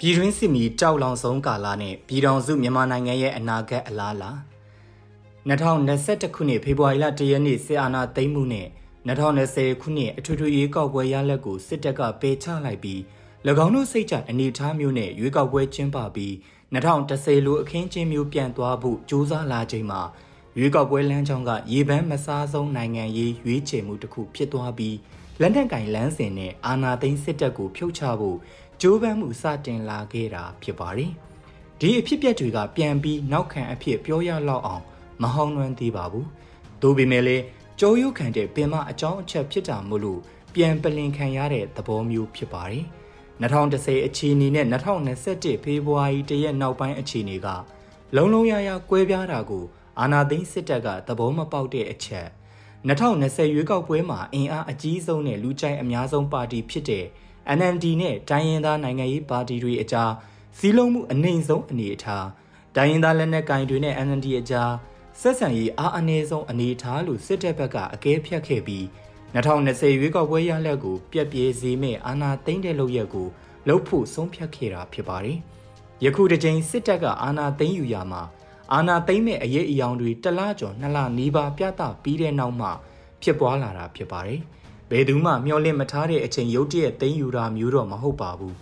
ပြည်တွင်းစစ်မီကြောက်လောင်ဆုံးကာလနဲ့ပြည်တော်စုမြန်မာနိုင်ငံရဲ့အနာဂတ်အလားလာ2021ခုနှစ်ဖေဖော်ဝါရီလ1ရက်နေ့စစ်အာဏာသိမ်းမှုနဲ့2020ခုနှစ်အထွေထွေရွေးကောက်ပွဲရလဒ်ကိုစစ်တပ်ကပယ်ချလိုက်ပြီး၎င်းတို့စိတ်ချအနေထားမျိုးနဲ့ရွေးကောက်ပွဲကျင်းပပြီး2010လိုအခင်းချင်းမျိုးပြန်သွားဖို့ကြိုးစားလာချိန်မှာရွေးကောက်ပွဲလမ်းကြောင်းကရေပန်းမစားဆုံးနိုင်ငံရေးရွေးချယ်မှုတစ်ခုဖြစ်သွားပြီးလက်နက်ကင်လမ်းစဉ်နဲ့အာဏာသိမ်းစစ်တပ်ကိုဖြုတ်ချဖို့ ကြိုးပမ်းမှုစတင်လာခဲ့တာဖြစ်ပါတယ်။ဒီအဖြစ်အပျက်တွေကပြန်ပြီးနောက်ခံအဖြစ်ပြောရလောက်အောင်မဟောင်းနှွမ်းသေးပါဘူး။သို့ပေမဲ့လည်းကြောရုပ်ခံတဲ့ပင်မအကြောင်းအချက်ဖြစ်တာမို့လို့ပြန်ပလင်ခံရတဲ့သဘောမျိုးဖြစ်ပါတယ်။2010အခြေအနေနဲ့2021ဖေဖော်ဝါရီတရက်နောက်ပိုင်းအခြေအနေကလုံလုံရရကွဲပြားတာကိုအာနာသိန်းစစ်တပ်ကသဘောမပေါက်တဲ့အချက်2020ရွေးကောက်ပွဲမှာအင်အားအကြီးဆုံးနဲ့လူကြိုက်အများဆုံးပါတီဖြစ်တဲ့ NLD နဲ့တိုင်းရင်းသားနိုင်ငံရေးပါတီတွေအကြားစီးလုံးမှုအနှိမ်ဆုံးအနေအထားတိုင်းရင်းသားလက်နက်ကိုင်တွေနဲ့ NLD အကြားဆက်ဆံရေးအားအနည်းဆုံးအနေအထားလို့စစ်တပ်ဘက်ကအကဲဖြတ်ခဲ့ပြီး2020ရွေးကောက်ပွဲရလဒ်ကိုပြက်ပြဲစေမဲ့အာဏာသိမ်းတဲ့လုပ်ရက်ကိုလှုပ်ဖို့ဆုံးဖြတ်ခဲ့တာဖြစ်ပါတယ်။ယခုတစ်ကြိမ်စစ်တပ်ကအာဏာသိမ်းယူရမှာအာဏာသိမ်းမဲ့အရေးအယောင်တွေတလားကျော်နှစ်လနီးပါးပြသပြီးတဲ့နောက်မှဖြစ်ပွားလာတာဖြစ်ပါတယ်။ ဘယ်သူမှမျှော်လင့်မထားတဲ့အချိန်ရုတ်တရက်သိမ်းယူတာမျိုးတော့မဟုတ်ပါဘူး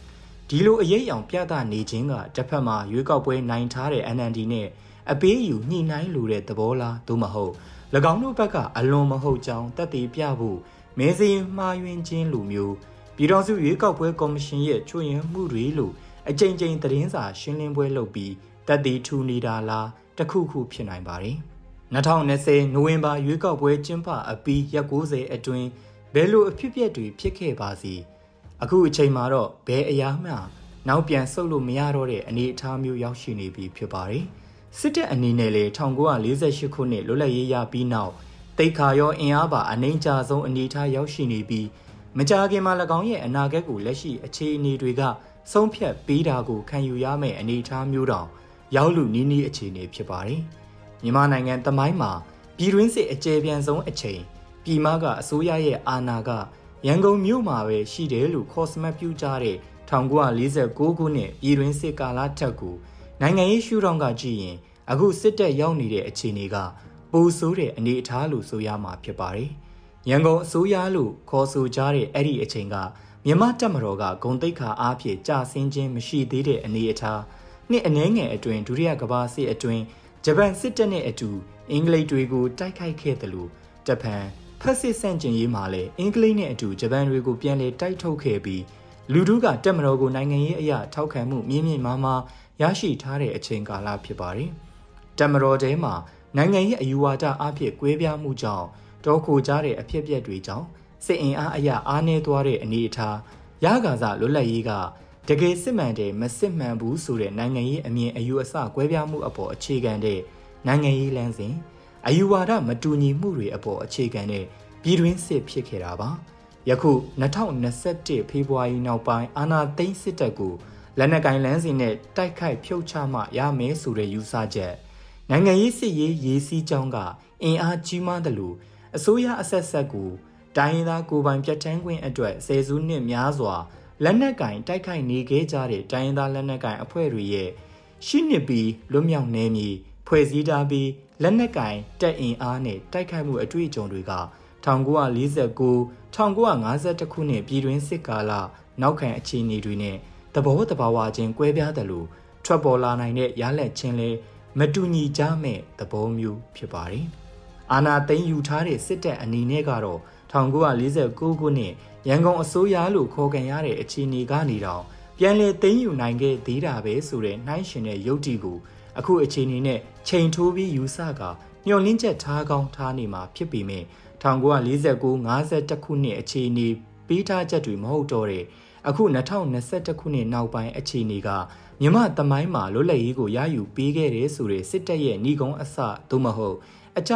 ဒီလိုအရေးအယောင်ပြသနေခြင်းကတစ်ဖက်မှာရွေးကောက်ပွဲနိုင်ထားတဲ့ NND နဲ့အပေးယူညှိနှိုင်းလိုတဲ့သဘောလားသို့မဟုတ်၎င်းတို့ဘက်ကအလွန်မဟုတ်ကြောင်းတက်တည်ပြဖို့မဲစင်းမှားယွင်းခြင်းလိုမျိုးပြည်တော်စုရွေးကောက်ပွဲကော်မရှင်ရဲ့ချွေရင်မှုတွေလို့အကြိမ်ကြိမ်သတင်းစာရှင်းလင်းပွဲလုပ်ပြီးတက်တည်ထူနေတာလားတခုခုဖြစ်နိုင်ပါတယ်2020နိုဝင်ဘာရွေးကောက်ပွဲကျင်းပအပြီးရက်90အတွင်း ဘယ်လိုအဖြစ်အပျက်တွေဖြစ်ခဲ့ပါစီအခုအချိန်မှာတော့ဘယ်အရာမှနောက်ပြန်ဆုတ်လို့မရတော့တဲ့အနေအထားမျိုးရောက်ရှိနေပြီဖြစ်ပါတယ်စစ်တပ်အနေနဲ့လေ1948ခုနှစ်လွတ်လပ်ရေးရပြီးနောက်တိတ်ခါရောအင်အားပါအနှိမ့်ကြဆုံးအနေအထားရောက်ရှိနေပြီးမကြာခင်မှာ၎င်းရဲ့အနာဂတ်ကိုလက်ရှိအခြေအနေတွေကဆုံးဖြတ်ပေးတာကိုခံယူရမယ့်အနေအထားမျိုးတောင်ရောက်လူနီးနီးအခြေအနေဖြစ်ပါတယ်မြန်မာနိုင်ငံတမိုင်းမှာပြည်တွင်းစစ်အကြဲပြန်ဆုံးအချိန် ပြည်မကအစိုးရရဲ့အာဏာကရန်ကုန်မြို့မှာပဲရှိတယ်လို့ခေါ်စမတ်ပြုကြတဲ့1946ခုနှစ်ပြည်တွင်းစစ်ကာလထက်ကိုနိုင်ငံရေးရှုထောင့်ကကြည့်ရင် အခုစစ်တပ်ရောက်နေတဲ့အခြေအနေကပိုဆိုးတဲ့အနေအထားလို့ဆိုရမှာဖြစ်ပါတယ်။ရန်ကုန်အစိုးရလို့ခေါ်ဆိုကြတဲ့အဲ့ဒီအချိန်ကမြန်မာတပ်မတော်ကဂုံတိတ်ခါအားဖြင့်ကြာဆင်းခြင်းမရှိသေးတဲ့အနေအထားနှစ်အနည်းငယ်အတွင်းဒုတိယကမ္ဘာစစ်အတွင်းဂျပန်စစ်တပ်နဲ့အတူအင်္ဂလိပ်တွေကိုတိုက်ခိုက်ခဲ့တယ်လို့ဂျပန် ဖက်စစ်ဆန့်ကျင်ရေးမှာလည်းအင်္ဂလိပ်နဲ့အတူဂျပန်တွေကိုပြန်လည်တိုက်ထုတ်ခဲ့ပြီးလူထုကတက်မတော်ကိုနိုင်ငံရေးအရာထောက်ခံမှုမြင့်မြင့်မားမားရရှိထားတဲ့အချိန်ကာလဖြစ်ပါတယ်။တက်မတော်တဲမှာနိုင်ငံရေးအယူဝါဒအဖြစ်ကွဲပြားမှုကြောင့်တောခိုကြတဲ့အဖြစ်အပျက်တွေကြောင့်စစ်အင်အားအရာအားနည်းသွားတဲ့အနေအထားရဂါဇလွတ်လပ်ရေးကတကယ်စစ်မှန်တယ်မစစ်မှန်ဘူးဆိုတဲ့နိုင်ငံရေးအမြင်အယူအဆကွဲပြားမှုအပေါ်အခြေခံတဲ့နိုင်ငံရေးလမ်းစဉ် အယူဝါဒမတူညီမှုတွေအပေါ်အခြေခံတဲ့ပြည်တွင်းစစ်ဖြစ်ခဲ့တာပါယခု2021ဖေဖော်ဝါရီနောက်ပိုင်းအာဏာသိမ်းစစ်တပ်ကိုလက်နက်ကင်လန်းစီနဲ့တိုက်ခိုက်ဖြုတ်ချမှရမယ်ဆိုတဲ့ယူဆချက်နိုင်ငံရေးစစ်ရေးရေးစည်းကြောင်းကအင်အားကြီးမားတယ်လို့အစိုးရအဆက်ဆက်ကိုတိုင်းရင်းသားကိုပိုင်ပြတ်တန်းခွင့်အတွက်ဆယ်စုနှစ်များစွာလက်နက်ကင်တိုက်ခိုက်နေခဲ့ကြတဲ့တိုင်းရင်းသားလက်နက်ကင်အဖွဲ့တွေရဲ့ရှိနှစ်ပြီးလွတ်မြောက်နေမည်ဖွဲ့စည်းထားပြီး လက်နက်ကင်တက်အင်အားနဲ့တိုက်ခိုက်မှုအတွေ့အကြုံတွေက1949 1951ခုနှစ်ပြည်တွင်းစစ်ကာလနောက်ခံအခြေအနေတွေနဲ့သဘောတဘာဝချင်းကွဲပြားတယ်လို့ထွက်ပေါ်လာနိုင်တဲ့ရလက်ချင်းလဲမတူညီကြမဲ့သဘောမျိုးဖြစ်ပါတယ်။အာနာသိန်းယူထားတဲ့စစ်တပ်အနေနဲ့ကတော့1949ခုနှစ်ရန်ကုန်အစိုးရလို့ခေါ်ကန်ရတဲ့အခြေအနေကနေတော့ပြန်လည်သိမ်းယူနိုင်ခဲ့သေးတာပဲဆိုတဲ့နှိုင်းရှင်တဲ့ယုတ်တီကို အခုအခြေအနေနဲ့ချိန်ထိုးပြီးယူဆကမျောလင်းချက်ထားကောင်းထားနေမှာဖြစ်ပေမဲ့1949-51ခုနှစ်အခြေအနေပေးထားချက်တွေမဟုတ်တော့တဲ့အခု2021ခုနှစ်နောက်ပိုင်းအခြေအနေကမြမသမိုင်းမှာလွတ်လပ်ရေးကိုရယူပေးခဲ့တယ်ဆိုတဲ့စစ်တပ်ရဲ့ဏီကုံအစသို့မဟုတ်အကြ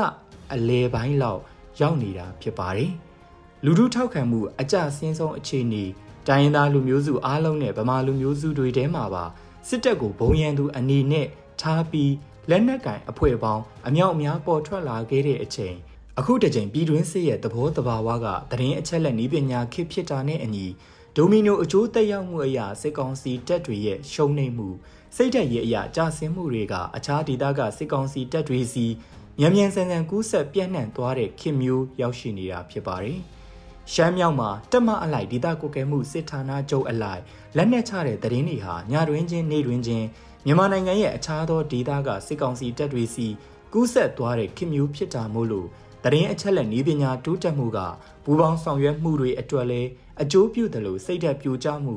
အလဲပိုင်းလောက်ရောက်နေတာဖြစ်ပါတယ်။လူထုထောက်ခံမှုအကြဆင်းဆုံးအခြေအနေတိုင်းရင်းသားလူမျိုးစုအားလုံးနဲ့ဗမာလူမျိုးစုတွေထဲမှာပါစစ်တပ်ကိုဘုံရန်သူအနေနဲ့ ထားပြီးလက်နက်ကင်အဖွဲ့ပေါင်းအမြောက်အများပေါ်ထွက်လာခဲ့တဲ့အချိန်အခုတကြိမ်ပြည်တွင်းစစ်ရဲ့သဘောတဘာဝကသတင်းအချက်လက်နည်းပညာခေတ်ဖြစ်တာနဲ့အညီဒဒိုမီနိုအကျိုးသက်ရောက်မှုအရာစစ်ကောင်စီတပ်တွေရဲ့ရှုံးနိမ့်မှုစိတ်ဓာတ်ရေးအရာကြာဆင်းမှုတွေကအခြားဒေသကစစ်ကောင်စီတပ်တွေစီမြန်မြန်ဆန်ဆန်ကူးဆက်ပြန့်နှံ့သွားတဲ့ခင်မျိုးရောက်ရှိနေတာဖြစ်ပါတယ်။ ရှမ်းမြောက်မှာတက်မအလိုက်ဒေသကိုကဲမှုစစ်ဌာနချုပ်အလိုက်လက်နက်ချတဲ့သတင်းတွေဟာညတွင်ချင်းနေ့တွင်ချင်းမြန်မာနိုင်ငံရဲ့အခြားသောဒေသကစစ်ကောင်စီတပ်တွေစီကူးဆက်သွားတဲ့ခင်မျိုးဖြစ်တာမို့လို့တရင်အချက်လက်နည်းပညာတိုးတက်မှုကဘူပေါင်းဆောင်ရွက်မှုတွေအတွက်လည်းအကျိုးပြုတယ်လို့စိတ်ဓာတ်ပြိုကျမှု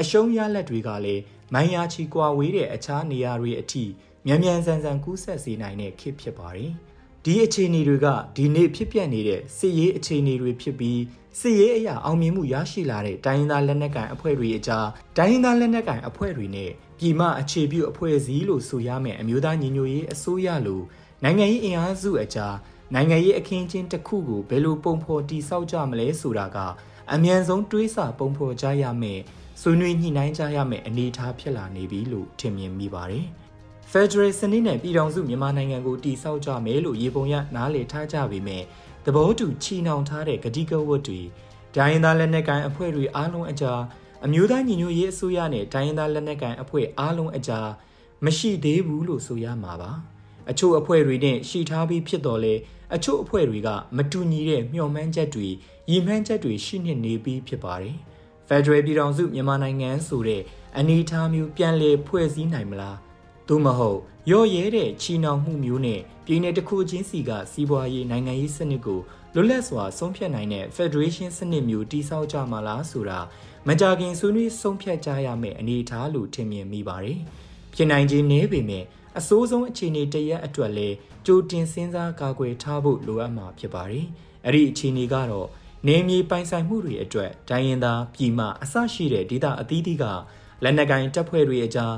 အရှုံးရလက်တွေကလည်းမိုင်းယာချီကွာဝေးတဲ့အခြားနေရာတွေအထိမြန်မြန်ဆန်ဆန်ကူးဆက်စေနိုင်တဲ့ခေတ်ဖြစ်ပါတယ်။ ဒီအခြေအနေတွေကဒီနေ့ဖြစ်ပျက်နေတဲ့စစ်ရေးအခြေအနေတွေဖြစ်ပြီးစစ်ရေးအရာအောင်မြင်မှုရရှိလာတဲ့တိုင်းရင်းသားလက်နက်ကိုင်အဖွဲ့တွေအကြားတိုင်းရင်းသားလက်နက်ကိုင်အဖွဲ့တွေနဲ့ပြည်မအခြေပြုအဖွဲ့အစည်းလို့ဆိုရမယ့်အမျိုးသားညီညွတ်ရေးအစိုးရလို့နိုင်ငံရေးအင်အားစုအကြားနိုင်ငံရေးအခင်းချင်းတစ်ခုကိုဘယ်လိုပုံဖော်တည်ဆောက်ကြမလဲဆိုတာကအမြန်ဆုံးတွေးဆပုံဖော်ကြရမယ်ဆွေးနွေးညှိနှိုင်းကြရမယ်အနေအထားဖြစ်လာနေပြီလို့ထင်မြင်မိပါတယ်။ Federal စနစ်နဲ့ပြည်ထောင်စုမြန်မာနိုင်ငံကိုတည်ဆောက်ကြမယ်လို့ရေပုံရနားလည်ထားကြပေမဲ့သဘောတူချီနှောင်ထားတဲ့ဂတိကဝတ်တွေဒိုင်းသားလက်နက်ကိုင်အဖွဲ့တွေအားလုံးအကြားအမျိုးသားညီညွတ်ရေးအစိုးရနဲ့ဒိုင်းသားလက်နက်ကိုင်အဖွဲ့အားလုံးအကြားမရှိသေးဘူးလို့ဆိုရမှာပါအချို့အဖွဲ့တွေနဲ့ရှိထားပြီးဖြစ်တော်လဲအချို့အဖွဲ့တွေကမတူညီတဲ့မျှော်မှန်းချက်တွေရည်မှန်းချက်တွေရှိနေနေပြီးဖြစ်ပါတယ်။ Federal ပြည်ထောင်စုမြန်မာနိုင်ငံဆိုတဲ့အနေအထားမျိုးပြန်လည်ဖွဲ့စည်းနိုင်မလား သို့မဟုတ်ရော့ရဲတဲ့ချီနှောင်မှုမျိုးနဲ့ပြည်내တစ်ခုချင်းစီကစီးပွားရေးနိုင်ငံရေးစနစ်ကိုလွတ်လပ်စွာဆုံးဖြတ်နိုင်တဲ့ Federation စနစ်မျိုးတည်ဆောက်ကြမှာလားဆိုတာမကြခင်ဆွေးနွေးဆုံးဖြတ်ကြရမယ့်အနေအထားလို့ထင်မြင်မိပါတယ်။ဖြစ်နိုင်ခြင်းနည်းပေမဲ့အစိုးဆုံးအခြေအနေတရက်အတွက်လဲကြိုတင်စဉ်းစားကာကွယ်ထားဖို့လိုအပ်မှာဖြစ်ပါတယ်။အဲ့ဒီအခြေအနေကတော့နေမြေပိုင်ဆိုင်မှုတွေအတွက်ဒိုင်းရင်သားပြည်မအစရှိတဲ့ဒေသအသီးသီးကလက်နက်ကင်တပ်ဖွဲ့တွေအကြား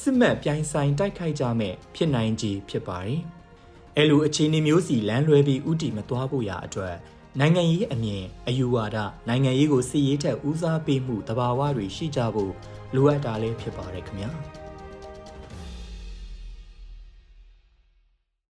စစ်မှတ်ပြိုင်ဆိုင်တိုက်ခိုက်ကြမဲ့ဖြစ်နိုင်ကြီးဖြစ်ပါတယ်။အဲလိုအခြေအနေမျိုးစီလမ်းလွဲပြီးဥတီမသွားဖို့ရာအတွက်နိုင်ငံရေးအမြင်အယူဝါဒနိုင်ငံရေးကိုစစ်ရေးထက်ဦးစားပေးမှုတဘာဝတွေရှိကြဖို့လိုအပ်တာလည်းဖြစ်ပါတယ်ခင်ဗျာ။